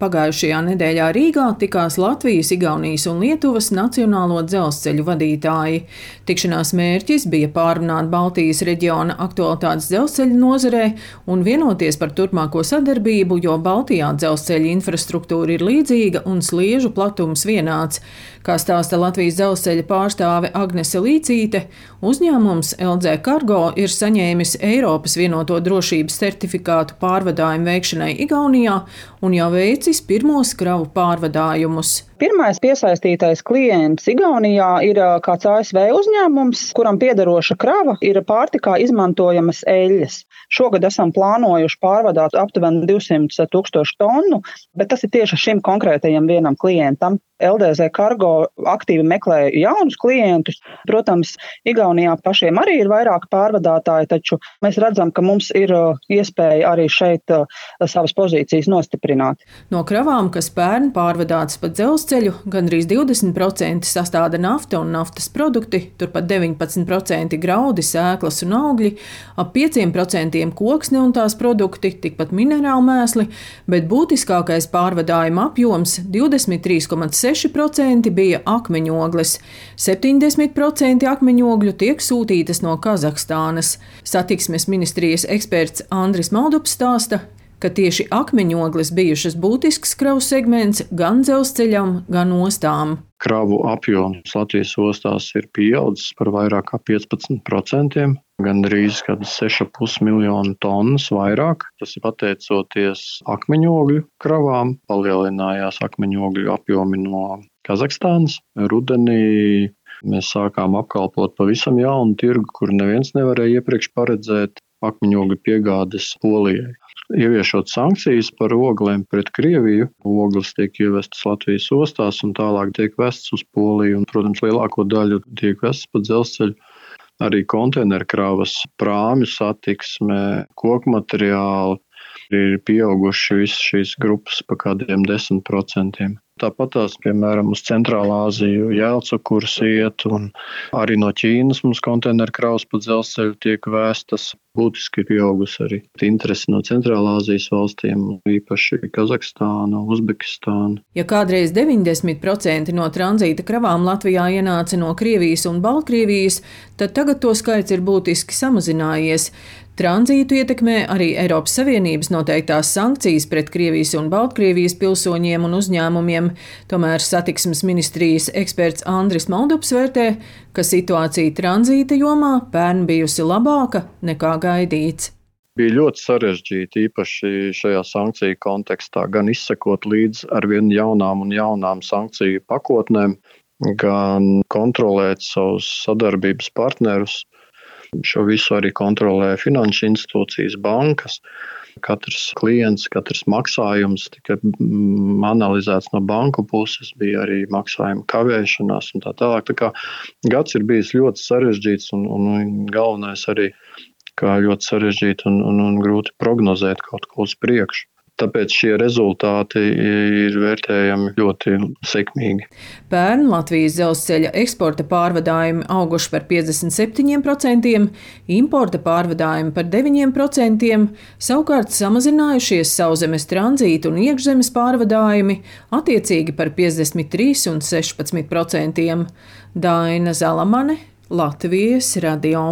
Pagājušajā nedēļā Rīgā tikās Latvijas, Igaunijas un Lietuvas nacionālo dzelzceļu vadītāji. Tikšanās mērķis bija pārunāt Baltijas reģiona aktualitātes dzelzceļa nozarē un vienoties par turpmāko sadarbību, jo Baltijā dzelzceļa infrastruktūra ir līdzīga un sliežu platums vienāds. Kā stāsta Latvijas dzelzceļa pārstāve Agnese Līcīte, uzņēmums LZ Cargo ir saņēmis Eiropas vienoto drošības certifikātu pārvadājumu veikšanai Igaunijā un jau veicis pirmos kravu pārvadājumus. Pirmais piesaistītais klients Igaunijā ir kāds ASV uzņēmums, kuram piederoša krava ir pārtikā izmantojamas eļļas. Šogad esam plānojuši pārvadāt aptuveni 200 tūkstošu tonu, bet tas ir tieši šim konkrētajam vienam klientam. LDZ Cargo aktīvi meklē jaunus klientus. Protams, Igaunijā pašiem arī ir vairāk pārvadātāji, taču mēs redzam, ka mums ir iespēja arī šeit savas pozīcijas nostiprināt. No kravām, kas pērn pārvadātas pa dzelzceļu, gandrīz 20% sastāda nafta un naftas produkti, turpat 19% graudi, sēklas un augļi, ap 5% koksne un tās produkti, tikpat minerālu mēsli, bet būtiskākais pārvadājuma apjoms - 23,6% bija akmeņogles. 70% akmeņogļu tiek sūtītas no Kazahstānas. Satiksmes ministrijas eksperts Andris Maldups stāsta, ka tieši akmeņogles bijušas būtisks kravu segments gan dzelzceļam, gan ostām. Kravu apjoms Latvijas ostās ir pieaudzis par vairāk kā 15% gandrīz 6,5 miljonu tonnas vairāk. Tas ir pateicoties akmeņogļu kravām, palielinājās akmeņogļu apjomi no Kazahstānas. Rudenī mēs sākām apkalpot pavisam jaunu tirgu, kur neviens nevarēja iepriekš paredzēt akmeņogļu piegādes Polijai. Ieviešot sankcijas par ogliem pret Krieviju, ogles tiek ievestas Latvijas ostās un tālāk tiek vestas uz Poliju. Un, protams, lielāko daļu tiek vestas pa dzelzceļu arī konteinerkravas, prāmju satiksme, koku materiāli ir pieauguši visas šīs grupas pa kādiem desmit procentiem. Tāpat tās, piemēram, uz Centrālā Aziju jēlcukurs iet, un arī no Ķīnas mums konteineru kraus pa dzelzceļu tiek vēstas. Būtiski ir pieaugusi arī interese no Centrālā Azijas valstīm, īpaši Kazahstāna, Uzbekistāna. Ja kādreiz 90% no tranzīta kravām Latvijā ienāca no Krievijas un Baltkrievijas, tad tagad to skaits ir būtiski samazinājies. Tranzītu ietekmē arī Eiropas Savienības noteiktās sankcijas pret Krievijas un Baltkrievijas pilsoņiem un uzņēmumiem. Tomēr satiksmes ministrijas eksperts Andris Maldups vērtē, ka situācija tranzīta jomā pērn bijusi labāka nekā gaidīts bija ļoti sarežģīti, īpaši šajā sankciju kontekstā, gan izsekot līdz ar vien jaunām un jaunām sankciju pakotnēm, gan kontrolēt savus sadarbības partnerus, Šo visu arī kontrolē finanšu institūcijas, bankas. Katrs klients, katrs maksājums tika mm, analizēts no banku puses, bija arī maksājuma kavēšanās un tā tālāk. Tā kā gads ir bijis ļoti sarežģīts un, un galvenais arī, kā ļoti sarežģīti un, un, un grūti prognozēt kaut ko uz priekšu. Tāpēc šie rezultāti ir vērtējami ļoti sekmīgi. Pērn Latvijas dzelzceļa eksporta pārvadājumi auguši par 57%, importa pārvadājumi par 9%, savukārt samazinājušies sauszemes tranzīta un iekšzemes pārvadājumi attiecīgi par 53 un 16%. Daina Zalamane, Latvijas radio.